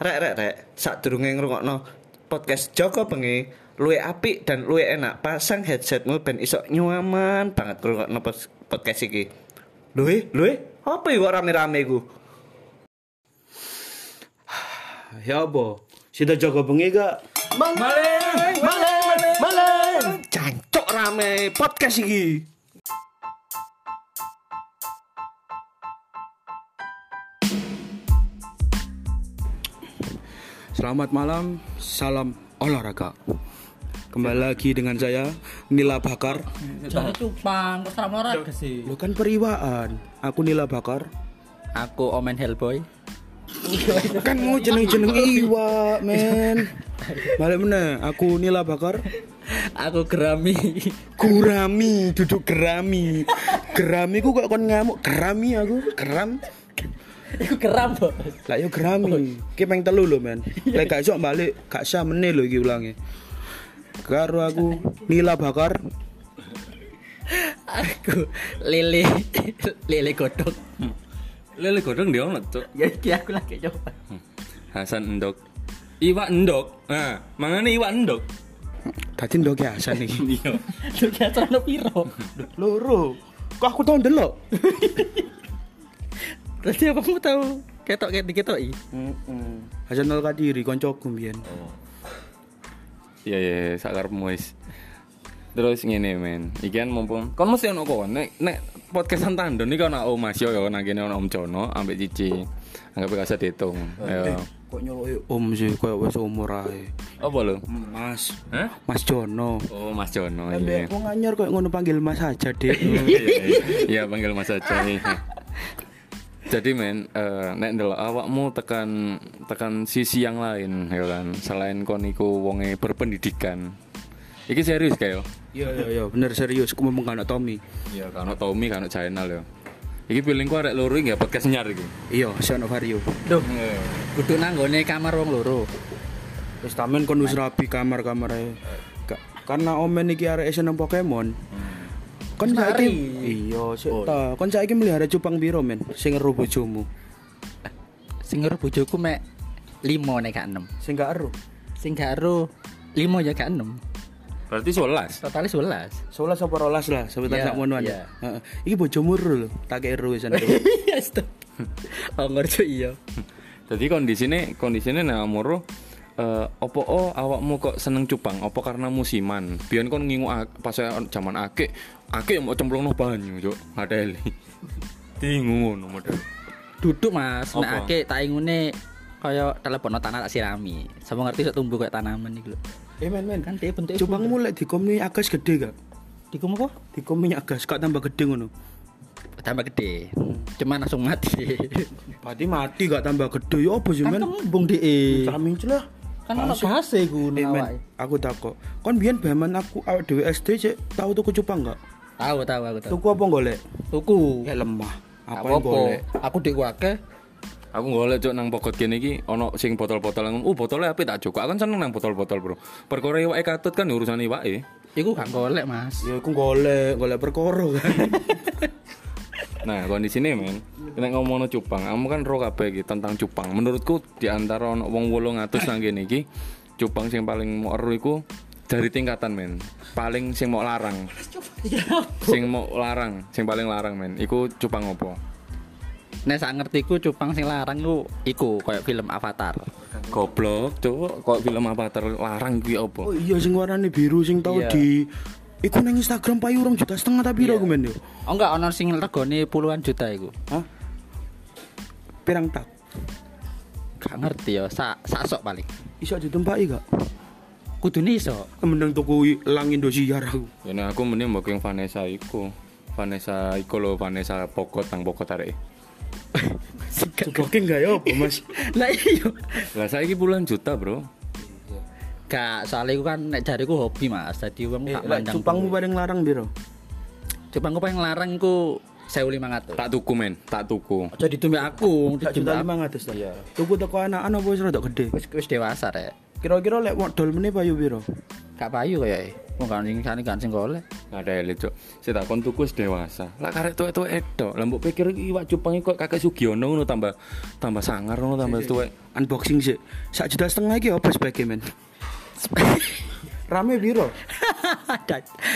rek rek rek sadurunge ngrungokno podcast Joko Bengi luwe apik dan luwe enak pasang headsetmu ben iso nyaman banget ngrungokno podcast iki luwe luwe apa iku rame-rame iku Ya apa? Sida jaga bengi gak? Maleng, maleng, maleng. Cancok rame podcast iki. Selamat malam, salam olahraga. Kembali lagi dengan saya Nila Bakar. Jadi cupang, kok sama olahraga sih? Lu kan periwaan. Aku Nila Bakar. Aku Omen Hellboy. Kan mau jeneng-jeneng iwa, men. Balik mana? Aku Nila Bakar. Aku Gerami. Gurami, duduk gerami. Gerami ku kok kon ngamuk. Gerami aku, geram. Iku geram, Bos. Lah yo gerami. Ki peng telu lho, men. Lek gak iso balik, gak sah meneh lho iki ulange. Karo aku Nila Bakar. Aku Lili. Lili godok. Lele godong dia ono, Cuk. Ya iki aku lagi coba. Hasan endok. Iwak endok. Nah, mangane iwak endok. Tadi ndok ya Hasan iki. Iya. Lu ki acara piro? Loro. Kok aku tau ndelok? Berarti apa kamu tahu? Ketok ketok ketok i. Heeh. Hasan Al Kadiri koncoku mbiyen. Iya iya, iya, sakarepmu wis. Terus ngene men, iki kan mumpung kon mesti ono kok nek nek podcastan tandon iki ono Om Mas yo yo nang kene ono Om Jono ambek Cici. Anggap gak usah dihitung. Ayo. Kok nyoloki om sih koyo wis umur ae. Apa lo? Mas. Hah? Mas Jono. Oh, Mas Jono Ambek iya. wong anyar koyo ngono panggil Mas aja, Dik. Iya, iya. Iya, panggil Mas aja nih. Jadi men, eh, nek ndelok awakmu tekan tekan sisi yang lain ya kan. Selain kon iku wonge berpendidikan. Iki serius kayo. Iya iya iya, bener serius. Aku ngomong anak Tommy. Iya, kan ono Tommy, kan ono channel ya. Iki feelingku arek loro ya podcast nyar iki. Iya, si ono vario. Duh. Kudu nanggone kamar wong loro. Wis tamen kon wis rapi kamar-kamar ae. Ka- Karena omen iki arek seneng Pokemon. Kon saiki iya, sik ta. Kon saiki melihara cupang piro, men? Sing ero bojomu. Sing ngero bojoku mek 5 nek gak 6. Sing gak ero. Sing gak ero 5 ya gak 6. Berarti 11. Totalnya 11. Soalnya apa rolas lah, sebentar Iya, sak monoan. iya. Heeh. Iki bojomu ero lho, tak ero wisan. Iya, stop. Oh, ngerti iya. Jadi kondisine kondisine nek amuro eh opo oh awakmu kok seneng cupang? Apa karena musiman? Biyen kon ngingu pas saya zaman akik, akik mau cemplungno banyu, Cuk. Ngadeli. Bingung ngono model. Duduk Mas, nek Apa? ake tak ingune kaya telepon tanah tak sirami. Sama ngerti sok tumbuh kayak tanaman iki lho. Eh men men, Kan dia bentuknya cupang mulai dikomi agas gede gak? Dikum apa? Dikomi agas gak tambah gede ngono. Tambah gede. Cuman langsung mati. Berarti mati gak tambah gede ya apa sih kan men? kembung DE. Kami lah. Kan ono gas iku Eh, men, aku takut. Kon biyen baman aku awak dhewe SD cek tahu tuku cupang gak? Tahu tahu aku tahu. Tuku apa golek? Tuku. Ya lemah. Apa yang golek? Aku dik wake. Aku golek cuk nang pokot kene iki ono sing botol-botol ngono. Uh, botolnya apik tak cuk. Aku kan seneng nang botol-botol, Bro. Perkara iwake katut kan urusan iwake. Iku gak golek, Mas. Ya aku golek, golek perkara kan. Nah, kondisine men, nek ngomongno cupang, kamu kan ro kabeh iki tentang cupang. Menurutku di antara ono wong 800 nang kene iki, cupang sing paling mau ero iku dari tingkatan men. Paling sing mau larang. sing mau larang, sing paling larang men. Iku cupang opo? Nek sak ngertiku cupang sing larang iku iku koyo film Avatar. Goblok, cuk. Kok film Avatar larang kuwi opo? Oh iya sing warnane biru sing tau Iya. di Iku nang Instagram payu rong juta setengah tapi piro aku men yo. Oh enggak ono sing regane puluhan juta iku. Hah? Pirang tak? Gak ngerti ya, sak sak sok paling. Iso ditempaki gak? Kudune iso. Mending tuku lang Indosiar aku. Ya aku mending mbok yang Vanessa iku. Vanessa iku lho Vanessa pokot nang pokot arek. Coba enggak ya Mas? Lah iya. Lah saiki puluhan juta, Bro. Gak soalnya iku kan nek jariku hobi Mas. Dadi wong Eh, tak lah, mandang. cupangmu paling larang piro? Cupangku paling larang iku 1500. Tak tuku men, tak tuku. Aja ditumbek aku, Tak juta ditumbek lima ratus Iya. Tuku toko anak-anak apa wis rada gede? wis wis dewasa rek. Kira-kira lek modal meneh payu piro? Gak payu kayak Wong kan sing sane kan sing golek. Nggak ada elit cok. Saya tak kon tuku wis dewasa. Lah karek tuwek tuwek edok. Lah mbok pikir iki iwak cupang iki kok kakek Sugiono ngono tambah tambah sangar ngono tambah tuwek. Unboxing sih. Sak juta setengah iki apa speknya men? Rame piro?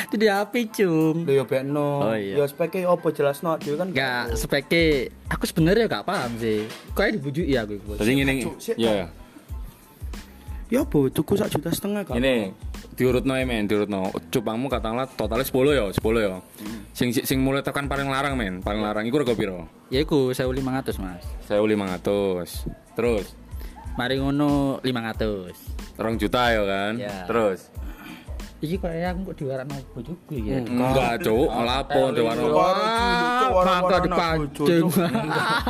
Itu di HP cung. Lho ya bekno. Oh, iya. Ya speknya apa jelasno dhewe kan. Gak speknya aku sebenarnya gak paham sih. Kayak dibujuki aku iku. Jadi ngene Cuk, sik, ya ya. Ya apa tuku sak juta setengah kan? Ini diurutno ya men, diurutno. Cupangmu katakanlah totalnya 10 ya, 10 ya. Sing sing mulai tekan paling larang men, paling larang iku rego piro? Ya iku 1500, Mas. 1500. Terus Mari ngono 500. Rong juta ya kan? Ya. Terus Iki kayak aku kok diwarakno bojoku iki ya. enggak cuk, lapo. Wah, mangga dipancing.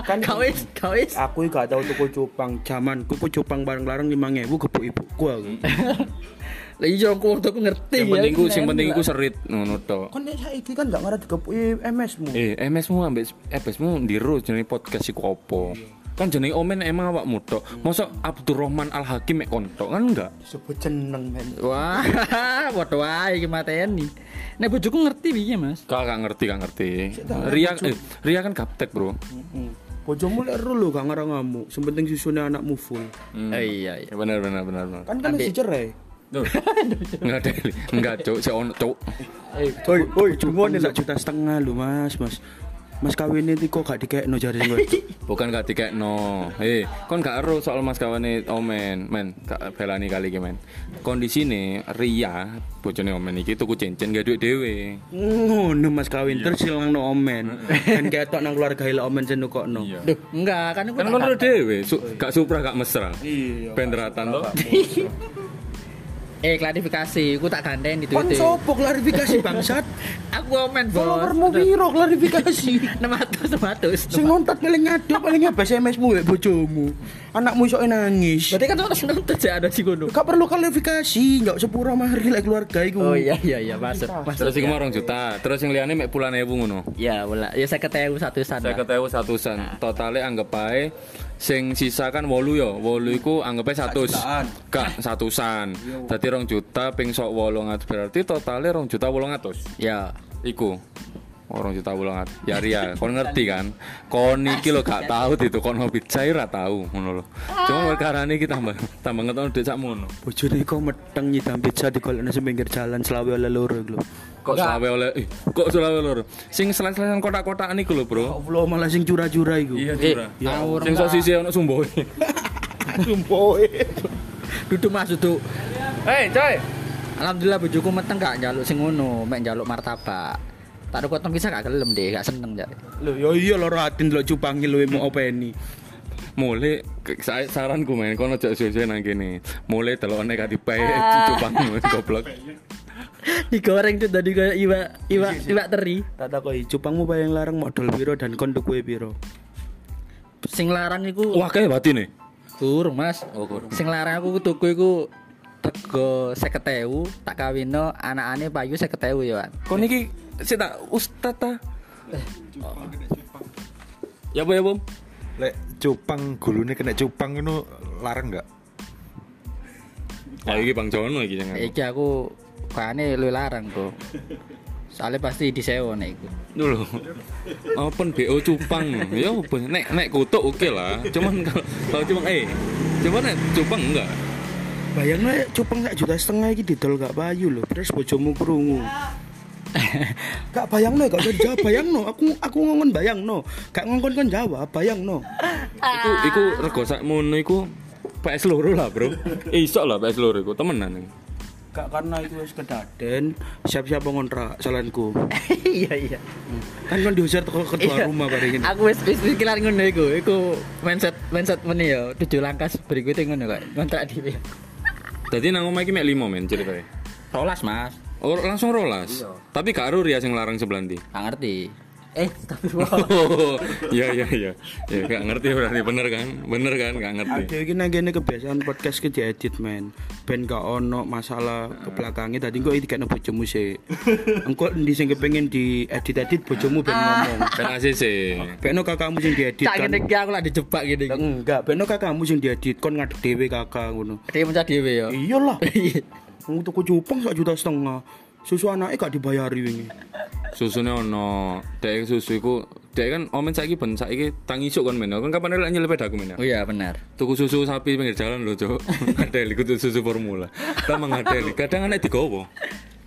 Kan kawis, kawis. Aku iki gak tau tuku cupang. Jaman ku cupang bareng larang 5000 gebuk ibuku aku. Lah iya aku waktu aku ngerti Yang ya. penting ku sing penting iku serit ngono tok. Kon nek saiki kan gak ngarep digepuki MS-mu. Eh, MS-mu ambek FS-mu ndiru jenenge podcast iku opo? Kan jenenge Omen emang awakmu tok. Mosok Abdurrahman Al Hakim mek kontok kan enggak? Disebut jeneng men. Wah, padha wae iki mateni. Nek bojoku ngerti piye, Mas? Gak gak ngerti gak ngerti. Ria eh, Ria kan gaptek, Bro. Heeh. Bojomu lek ero lho gak ngarang ngamuk. Sing penting susune anakmu full. Hmm. Eh, iya iya. Benar benar benar. benar. Kan kan wis cerai. Tuh. Enggak ada. Enggak, Cuk. Si ono, Cuk. Oi, oi, cuma sak juta setengah lho Mas, Mas. Mas kawin iki kok gak dikekno sing wedok. Bukan gak dikekno. Eh, kon gak ero soal mas kawane Omen, men. Gak belani kali iki, men. Kondisine Ria, bojone Omen iki tuku cincin gak duit dhewe. Ngono Mas kawin terus silangno omen. Kan ketok nang keluarga ile omen sing nukokno. Duh, enggak kan aku Kan kon ero dhewe, su- gak supra gak mesra. Iya. Penderatan. Eh klarifikasi, aku tak gandeng di Kon Twitter. sopo klarifikasi bangsat? Aku komen bos. Followermu piro klarifikasi? 600 600. Sing ngontak paling ngaduk paling apa SMS-mu wek bojomu. Anakmu iso nangis. Berarti kan harus nonton sih ada sih kono. Gak perlu klarifikasi, enggak sepura mari lek keluarga iku. Oh iya iya iya masuk. Masuk. Terus iku mau rong juta, terus yang liane mek pulan ewu ngono. Ya, bola. Ya saya ketemu satu Saya sana. ketemu satusan, totalnya anggap ae sing sisa kan wolu ya, wolu iku anggap ae satus. jutaan. Kak satusan. Dadi rong juta ping sok wolong berarti totalnya rong juta wolong atus. Ya. Iku. Orang juta wolong atus. Ya Ria, kon ngerti kan? Kon iki lo gak tahu itu kon hobi cair tahu ngono lho. Cuma perkara ini kita tambah tambah ngetokno dhek sakmono. Bojone kok meteng nyidam pizza di kolekno sing pinggir jalan selawe oleh loro iku lho. Kok selawe oleh eh, kok selawe loro. Sing selain-selain kotak-kotakan iku lho, Bro. Allah malah sing cura-cura iku. Iya, Jura. ngawur Sing sok sisi ono sumboe. Sumpoe. Duduk Mas duduk. Hei, coy. Alhamdulillah bojoku meteng gak njaluk sing ngono, mek njaluk martabak. Tak ada potong pisah gak gelem deh, gak seneng jare. Lho ya iya loro atin lho cupangi lho mau openi. Mulai ke- sa- saranku men kono aja suwe nang kene. Mulai delokne kati bae cupangmu goblok. Digoreng tuh tadi kayak iwa iwa iwa teri. Tak takoki cupangmu paling larang modal piro dan kon tuku piro? Sing larang iku Wah, kayak batine. kurung Mas. Oh, kurung. Sing larang aku tuku iku rego 50.000 tak kawino anakane payu 50.000 ya. Wan. Kon iki sik tak ustad ta. Ya apa ya, Bom? Lek cupang gulune kena cupang itu larang enggak? Oh, iki Bang Jono iki jangan. Iki aku kayaknya lu larang bro. Soalnya pasti disewa nek iku. Dulu. Open BO cupang. Ya nek nek kutuk oke lah. Cuman kalau cupang eh cuman nek cupang enggak. Bayangno lek cupang sak juta setengah iki didol gak payu lho, terus bojomu krungu. gak bayangno gak usah dijawab bayangno aku aku ngomong bayangno gak ngongkon kon jawab bayangno Iku iku rego sakmono iku PS loro lah, Bro. Iso lah PS loro iku temenan. gak karena itu wis kedaden siap-siap ngontrak salanku Iya iya. kan kon diusir teko ketua rumah bareng ini Aku wis wis pikiran ngono iku. Iku mindset mindset meneh ya. Tujuh langkah berikutnya ngono kok. Kontrak dhewe. Dadi nang omah iki mek 5 men ceritanya. Rolas Mas. Oh, langsung rolas. Tapi gak ero Ria sing larang sebelah ndi. Gak ngerti. Eh, tapi. Oh, iya iya iya. Ya gak ngerti berarti bener kan? Bener kan gak ngerti. Ada iki nang kene kebiasaan podcast ki diedit men. Ben gak ono masalah ke belakangnya tadi kok iki dikene bojomu sih. Engko endi sing kepengin diedit-edit bojomu ben ngomong. Dan ACC. Bekno kakakmu sing diedit Cak kan. ngene iki aku lak dijebak gini. Lah, Enggak, bekno kakakmu sing diedit kon ngadeg dhewe kakak ngono. Dia mencah dhewe ya. Iyalah. Wong tuku cupang sak juta setengah. Susu anaknya gak dibayari wingi. Susune ono. Dek susu iku dek kan omen saiki ben saiki tang isuk kan men. Kan kapan lek nyelip aku men. Oh iya benar. Tuku susu sapi pinggir jalan lho, Cuk. Ngadeli kudu susu formula. Kita mengadeli. Kadang anak digowo.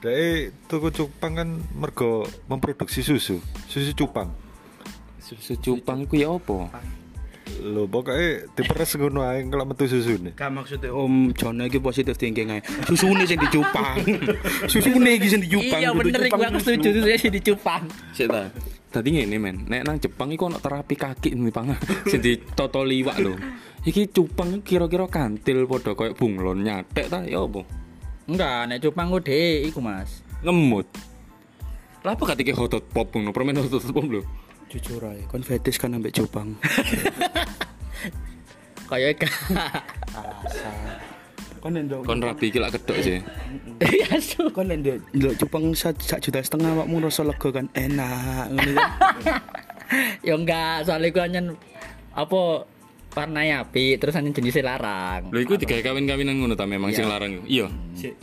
Dek tuku cupang kan mergo memproduksi susu, susu cupang. Susu cupang iku ya apa? Lho pokoknya diperes ngono ae kalau metu susune. Gak maksudnya Om Jono iki positive thinking ae. Susune sing dicupang. Susune iki sing dicupang. Iya bener iku aku susu. setuju saya sih dicupang. Sik ta. Tadi ngene men, nek nang Jepang iku ono terapi kaki nih pang sing ditoto liwak lho. Iki cupang kira-kira kantil padha koyo bunglon nyatek ta ya apa? Enggak, nek cupang ku dhek iku Mas. Ngemut. Lah apa katike hot pop ngono, permen hot pop lho. Jujur ae, kon fetish kan ambek cupang. Kayak gak. Kon ndok Kon rapi iki lak kedok sih. Ya su. kon ndok ndok cupang sak juta setengah awakmu rasa lega kan enak ngono kan. Ya enggak, soalnya anyen apa warna api terus anyen jenisnya larang. Lho iku digawe kawin-kawinan ngono ta memang sing larang iku. Iya.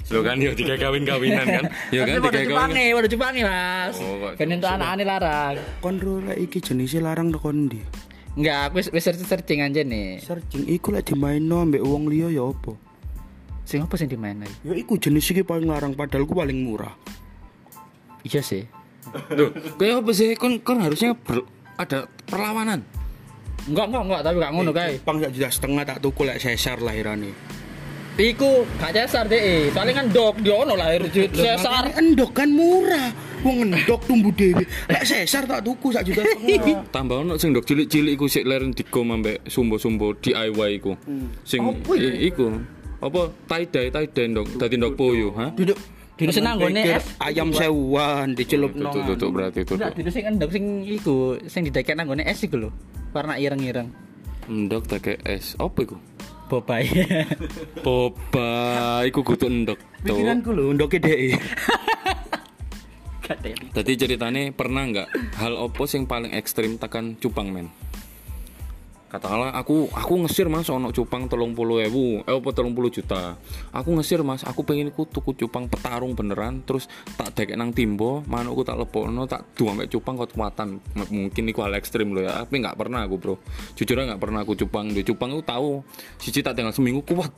Lho kan yo digawe kawin-kawinan kan. Ya kan Tapi pada digawe cupange, kawin. pada cupange Mas. Oh, Ben entuk anakane larang. Kon ro lek iki jenisnya larang nek kon ndi? Enggak, aku wis wis searching aja nih. Searching iku lek dimaino ambek wong liya ya apa? Sing apa sing dimain lagi? Ya iku jenis iki paling larang padahal ku paling murah. Iya sih. Lho, kayak apa sih? Kon kon harusnya ber- ada perlawanan. Enggak, enggak, enggak, tapi gak ngono kae. Cupang sak juta setengah tak tuku lek sesar lahirane. Iku gak cesar deh, soalnya kan dok dia ono lahir cesar. Endok kan murah. Wong endok tumbuh dhewe. Lek sesar tak tuku sak juta setengah. Tambah ono sing ndok cilik-cilik iku sik leren digom ambek sumbo-sumbo DIY iku. Sing i- iku apa tie dye tie dye ndok dadi ndok poyo, ha? Duduk Duduk senang es. ayam sewuan dicelup nang. tutuk berarti tutuk. Enggak, duduk sing endok sing iku, sing didekek nang nggone es iku lho. Warna ireng-ireng. Ndok take es. Apa iku? Bobai. Boba iku kudu ndok. Tuh. Pikiranku lho ndoke dhek. Tadi ceritane pernah nggak hal opo sing paling ekstrim tekan cupang men? Katakanlah aku aku ngesir mas ono cupang telung puluh ewu, eh apa telung puluh juta. Aku ngesir mas, aku pengen ku tuku cupang petarung beneran, terus tak dek nang timbo, manukku tak lepokno, tak dua mek cupang kekuatan. M- Mungkin iku hal ekstrim loh ya, tapi nggak pernah aku bro. Jujur aja nggak pernah aku cupang, di cupang aku tahu, siji tak tinggal seminggu kuat.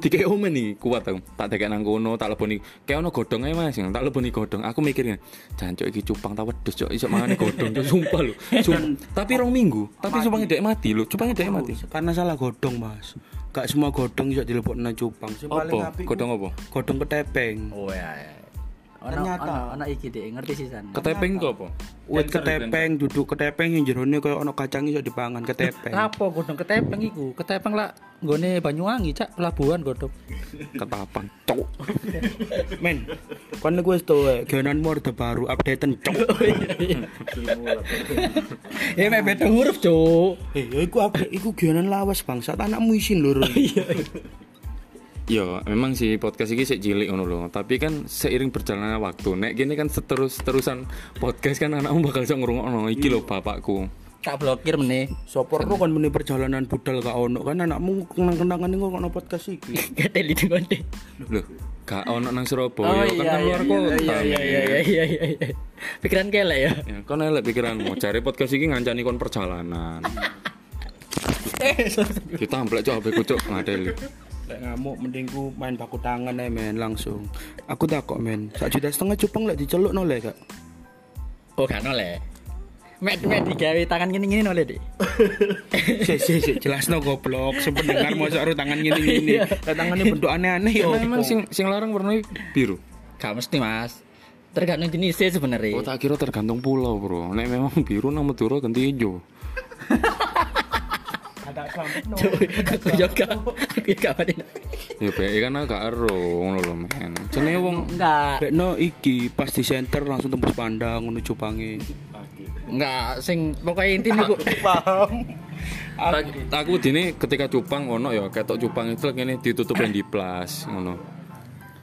Tiga omen nih kuat aku, tak dek nang kono, tak leponi, kayak ono godong aja mas, tak leponi godong. Aku mikirnya, jancok iki cupang tak wedhus cok, iso mangane godong, cok, sumpah. Sum- tapi rong minggu, tapi cupangnya dek mati lho, cupangnya dek mati. Karena salah godong, Mas. Gak semua godong bisa dilepokno cupang. Sing paling apik Godong apa? godong ketepeng. Oh ya. ya. Ternyata. ono iki deh, ngerti sih san. Ketepeng kok apa? Wit ketepeng, duduk ketepeng yang jerone koyo ono kacang iso dipangan ketepeng. Apa godong ketepeng iku? Ketepeng lah nggone Banyuwangi, Cak, pelabuhan godong. Ketapang. Cok. Men, kon niku wis tuwe, genan orde baru updatean cok. Eh, mek beda huruf, Cuk. Eh, ya iku update iku genan lawas bangsa anakmu isin lho. Ya, memang sih podcast ini sik cilik ngono lho, tapi kan seiring berjalannya waktu, nek gini kan seterus terusan podcast kan anakmu bakal iso ngrungokno iki lho bapakku. Tak blokir meneh. Sopor lu kan meni perjalanan budal gak ono kan anakmu kenang-kenangan iku kono podcast iki. Keteli di konde. Loh, gak ono nang Surabaya, kan nang luar kota. iya iya iya iya iya. iya. Pikiran kelek ya. Ya, kon elek pikiranmu, cari podcast iki ngancani kon perjalanan. Kita amplek cok HP kucuk ngadeli. Lek ngamuk mending ku main baku tangan ae men langsung. Aku takok men, sak juta setengah cupang lek diceluk no lek gak. Oh, kan oleh. Mek mek digawe tangan gini-gini oleh, Dik. Si si si jelas no goblok, sependengar mau saru tangan gini-gini. Lah tangannya bentuk aneh-aneh ya. Memang sing sing larang warna biru. Gak mesti, Mas. Tergantung jenisnya sebenarnya. Oh tak kira tergantung pulau bro. Nek memang biru nang Madura ganti hijau. Sampai no. aku juga aku juga apa Ya bae kan agak ero ngono lho men. Jenenge wong enggak Lek no iki pas di center langsung tembus pandang ngono cupange. Enggak, sing pokoknya intinya iku Tak- aku dini ketika cupang ono ya ketok cupang itu ngene ditutup di plas ngono.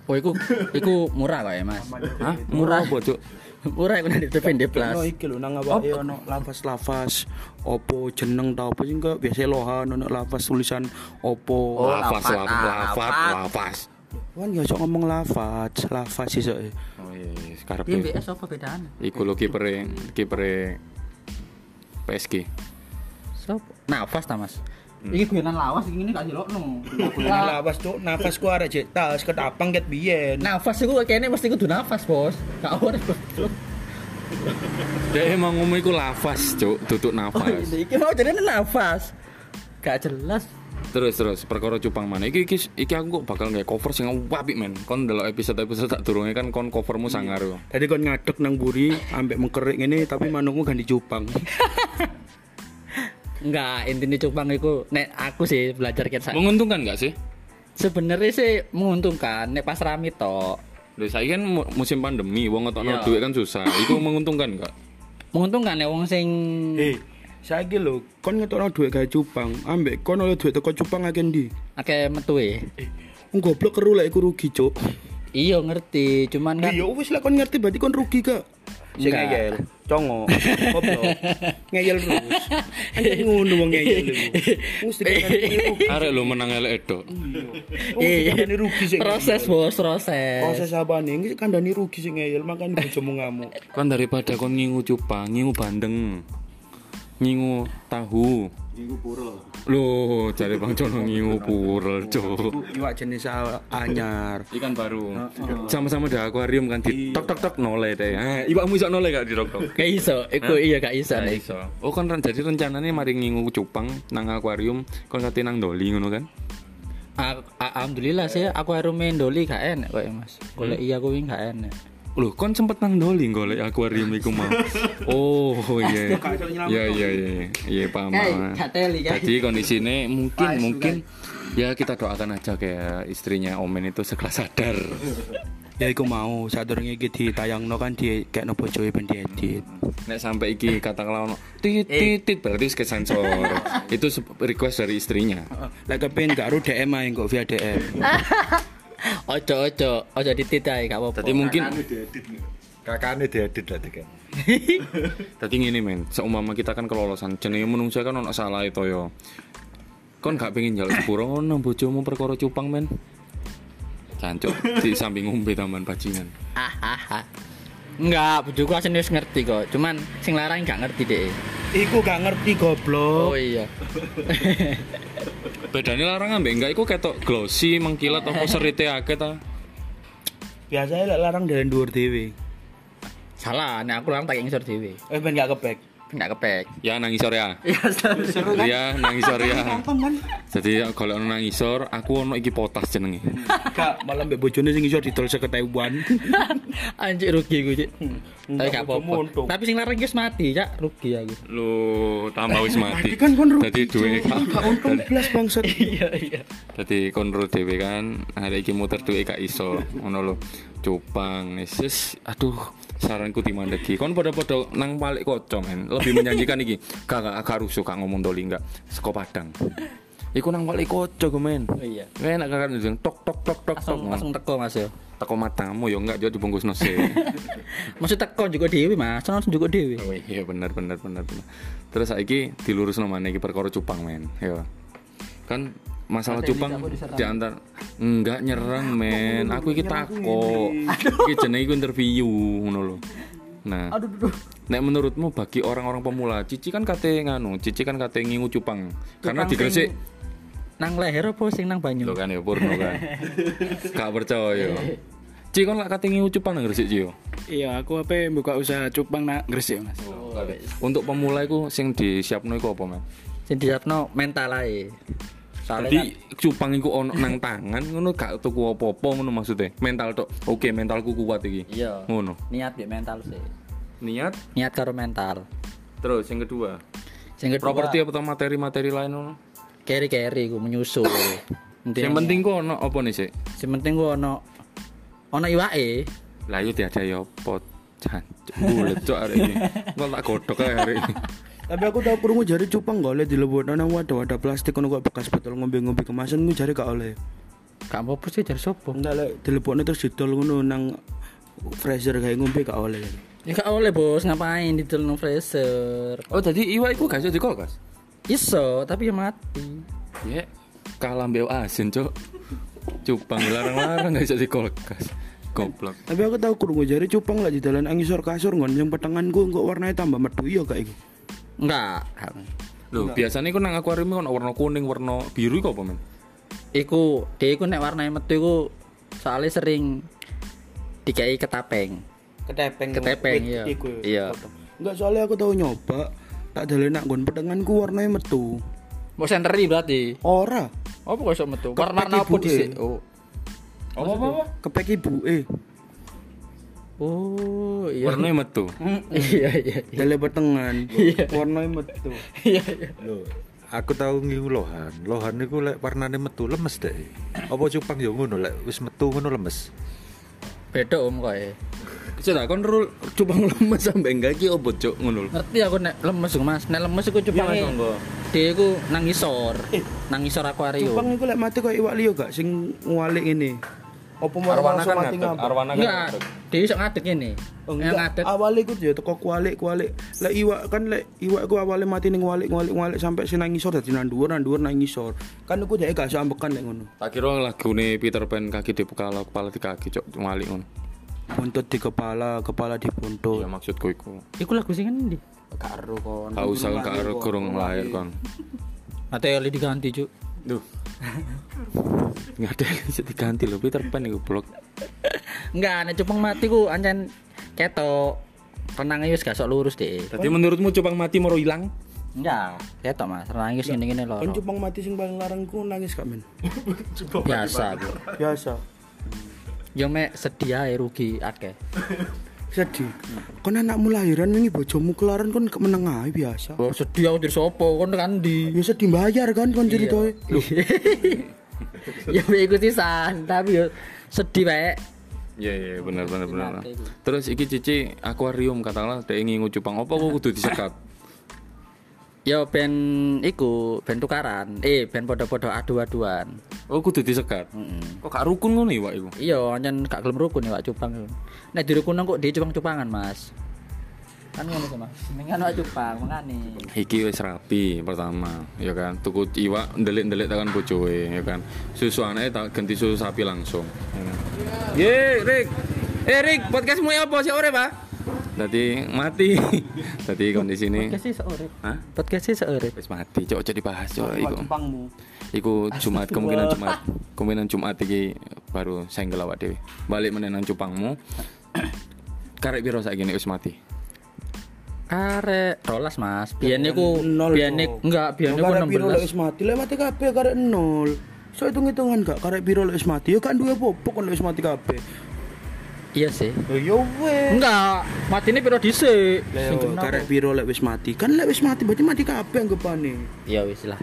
Oh, iku iku murah kok ya, Mas. Hah? Murah apa, Cuk? Murah iku di plus. Ono iki lho nang awake ono lafaz-lafaz opo jeneng ta opo sing kok biasa lohan ono lafaz tulisan opo. Oh, lafaz, lafaz, lafaz, ah, lafaz, lafaz. Kan ya sok ngomong lafaz, lafaz iso. e. Oh iya, iya, Piye karepe. BS apa bedaan? Iku lho kipere kipere PSG. Sop? Nafas ta, Mas? Iki guyonan lawas iki ngene gak jelokno. Nah, lafaz cuk, nafasku arek jek tas ketapang ket biyen. Nafas iku kayaknya mesti kudu nafas, Bos. Gak ora, Bos. Dia emang ngomong iku lafaz, Cuk, tutuk Oh, nafas. iki mau jadi nafas. Gak jelas. Terus terus perkara cupang mana? Iki iki iki aku kok bakal nggak cover sing apik men. Kon delok episode-episode tak durunge kan kon covermu sangar yo. Tadi kon ngadeg nang buri ambek mengkerik ngene tapi manungku ganti cupang. Enggak, intinya cupang iku nek aku sih belajar ket Menguntungkan nggak sih? Sebenarnya sih menguntungkan nek pas rame tok. Lho saya kan mu- musim pandemi, wong ngetokno Iya. duit kan susah. Iku menguntungkan nggak? Menguntungkan nek wong sing Eh, saiki lho, kon ngetokno duit gawe cupang, ambek kon oleh duit teko cupang akeh ndi? akeh metu e. Wong goblok keru lek iku rugi, Cuk. Iya ngerti, cuman kan Iya wis lah kon ngerti berarti kon rugi gak? Sing Enggak. ngeyel, congo, goblok. Ngeyel terus. Anjir ngono wong ngeyel iku. Mesti. Arek lo menang elek edo. Iya. Rugi sing proses ngeyel. bos proses. Proses apa nih? Ini kandani rugi sing ngeyel, makanya bojomu ngamuk. Kan daripada kon ngingu cupang, ngingu bandeng. Ngingu tahu. Iku pura. Loh, cari Bang Jono ngingu purel, Cuk. Iwak jenis anyar. Ikan baru. Sama-sama di akuarium kan di tok tok tok noleh deh. Ah, iwakmu iso noleh gak di tok tok? Gak iso, iku iya gak iso. Gak nek. iso. Oh kan ren- jadi rencananya mari ngingu cupang nang akuarium kon kate nang doli ngono kan. A- a- Alhamdulillah sih aku arum doli gak enak kok ya mas. Golek iya aku gak enak. Loh, kon sempet nang doli golek akuarium iku mau. Oh, iya. Iya iya iya. Iya paham. paham. Jadi kondisinya mungkin mungkin ya kita doakan aja kayak istrinya Omen itu segera sadar. Ya iku mau saat durunge iki ditayangno kan di kayak no bojoe ben diedit. Nek sampai iki katakanlah ono tit tit tit berarti ke sensor. itu request dari istrinya. Lek kepen gak ru DM ae kok via DM. Ojo ojo ojo dititai gak apa-apa. Tadi mungkin diedit. Kakaknya diedit berarti kan. tadi ngene men, seumpama kita kan kelolosan jenenge menungsa kan ono salah itu yo. Kon gak pengen njaluk sepuro ngono bojomu perkara cupang men. Cancuk di samping ngombe taman bajingan. Hahaha. Enggak, bojoku asline wis ngerti kok. Cuman sing larang gak ngerti deh. Iku gak ngerti goblok. Oh iya. Bedane larang ambek enggak iku ketok glossy mengkilat apa serite akeh ta. Biasanya lek larang dari dhuwur dhewe. Salah, nek aku larang tak ngisor dhewe. Eh ben gak kepek. Enggak kepek. Ya nang isor ya. Iya, seru Ya nang isor ya. Kan? Jadi kalau ono nang isor, aku ono iki potas jenenge. Gak malah mbek bojone sing iso didol 50.000. Anjir rugi gue, Cik. Tapi gak apa-apa. Tapi sing larang wis mati, Cak. Rugi aku. Lu tambah wis mati. Kan kon rugi. Dadi duwe Gak untung blas bangsat. Iya, iya. Dadi kon ro dhewe kan, hari iki muter duwe gak iso. Ngono lho. Cupang, Yesus, aduh, saranku dimandeki. Kon padha-padha nang balik kocok men. Lebih menjanjikan iki. Gak gak gak rusuh gak ngomong doli enggak. Seko Padang. Iku nang balik kocok men. Oh iya. Enak kan tok tok tok tok tok. Langsung langsung teko Mas yo. teko matamu ya enggak juga dibungkus nose. Maksud teko juga dewi Mas. Langsung juga dewi. Oh iya bener bener bener bener. Terus saiki dilurus mana iki perkara cupang men. Ya. Kan masalah cupang di antar enggak nyerang men. Aku iki takok. Iki jenenge iku interview ngono lho. Nah, Aduh, aduh. nek menurutmu bagi orang-orang pemula, Cici kan kate nganu, Cici kan kate ngingu cupang. Karena digresik nang leher apa sing nang banyu? Lo kan ya purno kan. Gak percaya. Ci kon lak kate ngingu cupang nang gresik Ci yo. Iya, aku apa buka usaha cupang nak Gresik, Mas. Untuk pemula iku sing disiapno iku apa, Mas? Sing disiapno mental ae. Soalnya Jadi cupang iku ono nang tangan ngono gak tuku apa-apa ngono maksudnya. Mental tok. Oke, mentalku kuat iki. kan, iya. Ngono. Niat biar mental sih. Niat Niat karo mental. terus yang kedua, Sing kedua, properti atau materi-materi lain ngono. carry-carry ku menyusul. Yang penting ku ono apa nih sih? sing penting ku ono ono iwake. Lah yo tiada ya pot Cancuk bulet cok hari ini. Kok tak godhok hari ini. Tapi aku tahu krungu jari cupang gak oleh dilebokno nang wadah-wadah plastik ngono kok bekas botol ngombe-ngombe kemasan ku jari gak oleh. Gak apa-apa sih dari sopo. Enggak lek dilebokno terus didol ngono nang freezer kayak ngombe gak oleh. Ya gak oleh bos, ngapain di dalam freezer? Oh tadi iwak iku gak iso di kulkas. Iso, tapi ya mati. Ya kalah mbek asin cok. Cupang larang-larang gak iso di kulkas. Goblok. Tapi aku tahu krungu jari cupang lagi dalan angisor kasur ngon yang petanganku kok warnanya tambah medu iya gak iku. Enggak. Loh, biasanya iku nang akuarium kan warna kuning, warna biru iku apa men? Iku, dia iku nek warnanya metu iku soalnya sering dikai ketapeng. Ketepeng. Ketepeng, iya. iku. Iya. Enggak soalnya aku tahu nyoba tak dalan nak nggon petanganku warnanya metu. Mau senteri berarti. Ora. Apa kok iso metu? Warna apa dhisik? Oh. Apa apa? apa? Kepek ibu eh Oh, iya. Warnanya metu. Iya, iya. iya. dalan petangan warnanya metu. Iya, iya. Loh, aku tahu ngiku lohan. Lohan niku lek warnane metu lemes deh. Apa cupang ya ngono lek wis metu ngono lemes. Beda om ya. Sudah kon rul cupang lemes sampe enggak ki opo cok ngono lho. Ngerti aku nek lemes Mas. Nek lemes iku cupang Iya, monggo. Dia iku nang ngisor. Nang ngisor akuarium. Cupang iku lek mati kok iwak liyo gak sing ngualik ini. Apa mau Arwana kan mati ngadeg, arwana kan. Enggak, ngadeg. dia iso ngadeg ini. Oh, Yang ngadeg. Awalnya iku ya teko kualik kualik. Lek iwak kan lek iwak iku awalnya mati ning ngualik ngualik sampai sing nang ngisor dadi nang dhuwur nang dhuwur nang ngisor. Kan iku dhek gak iso ambekan lek ngono. Tak kira lagune Peter Pan kaki di kepala, kepala di kaki cok ngalik ngono. Buntut di kepala, kepala di buntut. Ya maksudku iku. Iku lagu sing endi? Gak ero kon. Gak usah gak ero kurung lahir kon. Materi diganti, Cuk. Duh. Nggak ada yang bisa diganti loh Peter Pan iku blok. Enggak, nek cupang mati ku ancen ketok. Renangnya wis gak sok lurus deh. Jadi menurutmu cupang mati mau hilang? Enggak, ketok Mas. Renangnya wis ngene-ngene lho. Kan cupang mati sing paling larang ku nangis gak men. Biasa. Biasa. Yo mek sedih ae rugi akeh. Sedih. Kon anakmu lahiran wingi bojomu kelaran kon meneng ae biasa. Oh, sedih aku sopo kon kan di. Ya sedih bayar kan kon ceritoe. Loh. ya iku sisan, tapi yo sedih bae. Iya iya benar benar benar. Terus iki Cici akuarium katakanlah dhek ngingu cupang apa kok kudu disekat? Yo ben iku ben tukaran. Eh ben podo-podo adu-aduan. Oh kudu disekat. Heeh. Kok gak rukun ngono iwak iku? Iya, ancen gak gelem rukun ya Wak Cupang. iku. Nek di rukun kok di cupang-cupangan, Mas. Kan ngono sih, Mas. Mendingan Wak Cupang, mengane. Iki wis rapi pertama, ya kan. Tuku iwak ndelik-ndelik tekan bojoe, ya kan. Susu anake tak ganti susu sapi langsung. Ya kan. Ye, Rik. Eh, Rik, podcastmu ya apa sih ore, Pak? Dadi mati. Dadi kondisi ini. Podcast sih seurip. Hah? Podcast sih. Wis mati, cok cok dibahas cok iku. Iku Jumat kemungkinan Jumat. Kemungkinan Jumat iki baru senggel awak dhewe. Balik meneh nang cupangmu. Karek piro saiki nek wis mati? Arek rolas, Mas. Biyen niku Nol, biyen enggak, biyen niku Karek piro 16. wis mati, lek mati kabeh karek nol. So hitung-hitungan gak karek piro wis mati, ya kan duwe apa-apa kon wis mati kabeh. Iya sih. Ya weh. Enggak, matine piro dhisik. Sing karek piro lek wis mati? Kan lek wis mati berarti mati kabeh anggapane. Ya wis lah.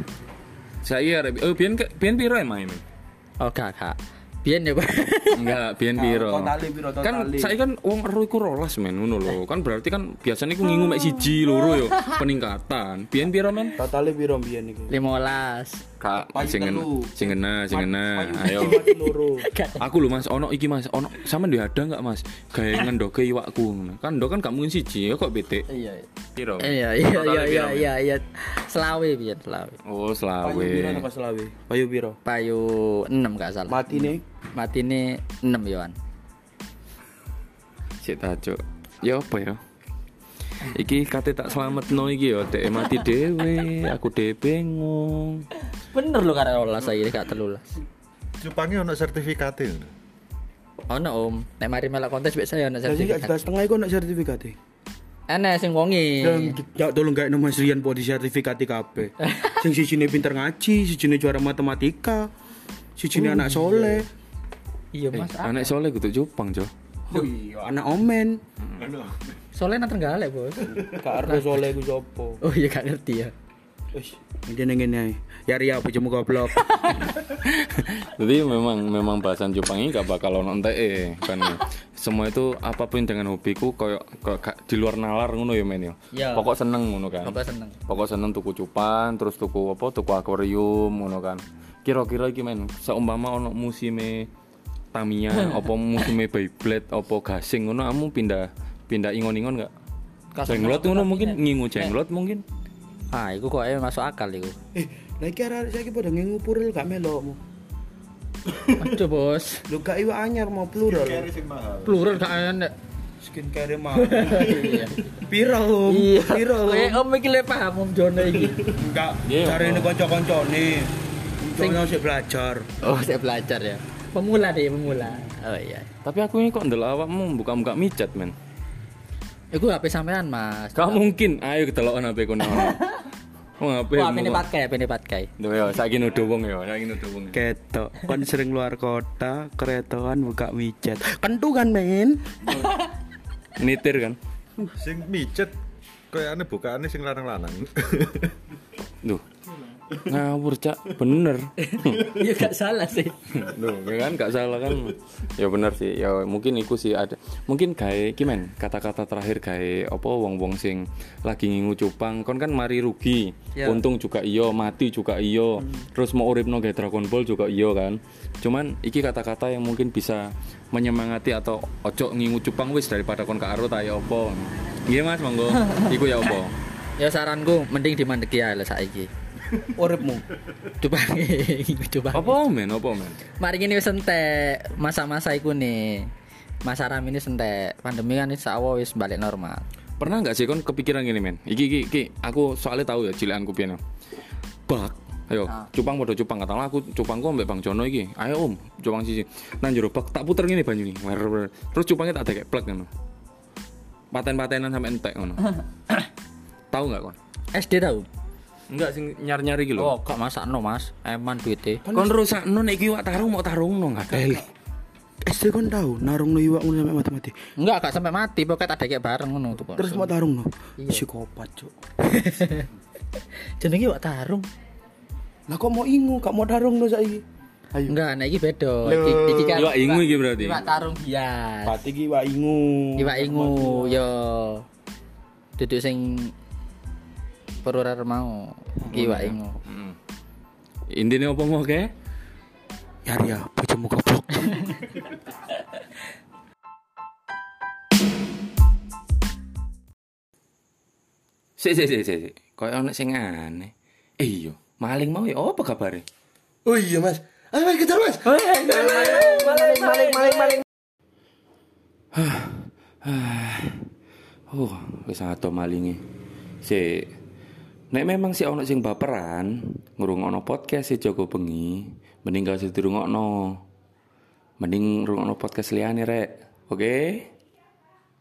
Saya arek oh ke- biyen piro emang ini? Oh, gak, gak. Biyen ya, Pak. Enggak, biyen piro? totali piro, Kan totali. saya kan wong ero iku rolas men ngono lho. Kan berarti kan biasanya iku ngingu mek siji loro yo peningkatan. Biyen piro men? Totale piro mbiyen iku? 15. Kak Payu sing ngena, telu. sing ngena, sing ngena. Ayo. Aku lho Mas, ono iki Mas, ono sampean duwe ada enggak Mas? Gawe ngendoke iwakku. Kan ndok kan gak mungkin siji, ya kok bete. Iya. Piro? Iya, iya, Totale iya, piro, iya, men? iya, iya. Selawe biyen, selawe. Oh, Payu piro selawe. selawe? Payu piro? Payu 6 gak salah. Mati nih. Mati ini 6 Yohan. Sik ta, Cuk. Ya apa ya? Iki kate tak selametno iki ya, dek mati dhewe, aku dhewe bingung. Bener lho karek olas saiki gak telulas. Cupangnya ono sertifikate. Ono Om, nek mari melok kontes biasa ya ono Jadi gak sertifikat. jelas setengah iku nak sertifikat e. Enek sing wongi. Ya tolong gak Mas Rian po di sertifikat kabeh. Sing sijine pinter ngaji, sijine juara matematika, sijine anak soleh. Iya Eh, Mas. anak soleh kudu Jepang, Cuk. Oh iya, anak omen. Soalnya nang Trenggalek, Bos. Gak ero soleh ku sapa. Oh iya gak ngerti ya. Wis, ngene ngene ae. Ya Ria bojomu goblok. Jadi memang memang bahasan Jepang ini gak bakal ono eh kan. Semua itu apa pun dengan hobiku koyo di luar nalar ngono ya men ya. Iya. Pokok seneng ngono kan. Apa seneng? Pokok seneng tuku cupan, terus tuku apa tuku akuarium ngono kan. Kira-kira iki men, seumpama ono musime Tamiya, apa musime Beyblade, apa gasing ngono kamu pindah pindah ingon-ingon gak? Kas- Jenglot ngono mungkin ngingu jenglot mungkin. Ah, iku kok masuk akal iku. Eh, lagi arek saiki padha ngingu puril gak melokmu. Aduh, Bos. Lu gak iwak anyar mau plural. Plural gak enak. Skincare mahal. Piro, Om? Iya. Piro? Om? Kayak om iki le paham om Jono iki. Enggak, Iya, cari ini kanca-kancane. Contohnya sih belajar. Oh, saya belajar ya. Pemula deh, pemula. Oh iya. Tapi aku ini kok ndelok awakmu buka-buka micat men. Iku HP sampean, Mas. Gak mungkin. Ayo ketelokan HP ku nang. Oh HP. Wah, ini patkai, ini patkai. Duh yo saiki nuduh wong yo, saiki nuduh wong. Ketok, kon sering luar kota, keretoan buka micet. Kentu kan, men? Nitir kan. Sing micet kayaknya bukaannya sing lanang-lanang. Duh. Ngawur cak, bener. Iya gak salah sih. Duh, ya kan gak salah kan. Ya bener sih. Ya mungkin iku sih ada. Mungkin gawe kimen kata-kata terakhir gawe apa wong-wong sing lagi ngingu cupang kon kan mari rugi. Ya. Untung juga iyo, mati juga iyo. Terus mau uripno gawe Dragon Ball juga iyo kan. Cuman iki kata-kata yang mungkin bisa menyemangati atau ojo ngingu cupang wis daripada kon karo ta ya apa. Nggih Mas, monggo. Iku ya apa? Ya saranku mending dimandeki ae lah saiki. Uripmu. Coba coba. Apa men? Apa men? Mari ini wis entek masa-masa iku nih. Masa ram ini sentek. Pandemi kan insya Allah wis balik normal. Pernah nggak sih kon kepikiran gini men? Iki iki, iki aku soalnya tahu ya cilianku piano. Bak, ayo Ah. cupang podo cupang katakanlah aku cupangku ambek Bang Jono iki. Ayo Om, cupang siji. Nang jero bak tak puter ngene banyu nih. Terus cupangnya tak ada kayak plek ngono. Paten-patenan sampai entek ngono. tahu nggak kon? SD tahu? Enggak sing nyar-nyari gitu. Oh, kok masakno Mas? Eman duite. Kon rusakno nek iki wak tarung mau tarungno ngadel. SD kon tahu narung no iwak ngono sampai mati-mati. Enggak, gak sampai mati, pokoknya tak ada kayak bareng ngono tuh kok. Terus mau tarung no. Iya. Psikopat, Cuk. jenenge wak tarung. Lah kok mau ingu, gak mau tarung no saiki. Ayo. Enggak, nah iki beda. Iki, iki kan Iwak ingu iki berarti. Iwak tarung bias. Pati ki iwak ingu. Iwak ingu yo. Duduk sing perurar mau. Iki Iwak ingu. Hmm. Intine apa mau ke? Ya ya, bojomu goblok. Sik sik sik sik. sik. Kayak ono sing aneh. Eh iya, maling mau ya apa kabare? Oh iya mas, ayo mas kejar mas. Oh, wis ato malinge. Sik. Nek memang si ono sing baperan, ngrungokno podcast si Joko Bengi, mending gak usah dirungokno. Mending ngrungokno podcast liyane rek. Oke?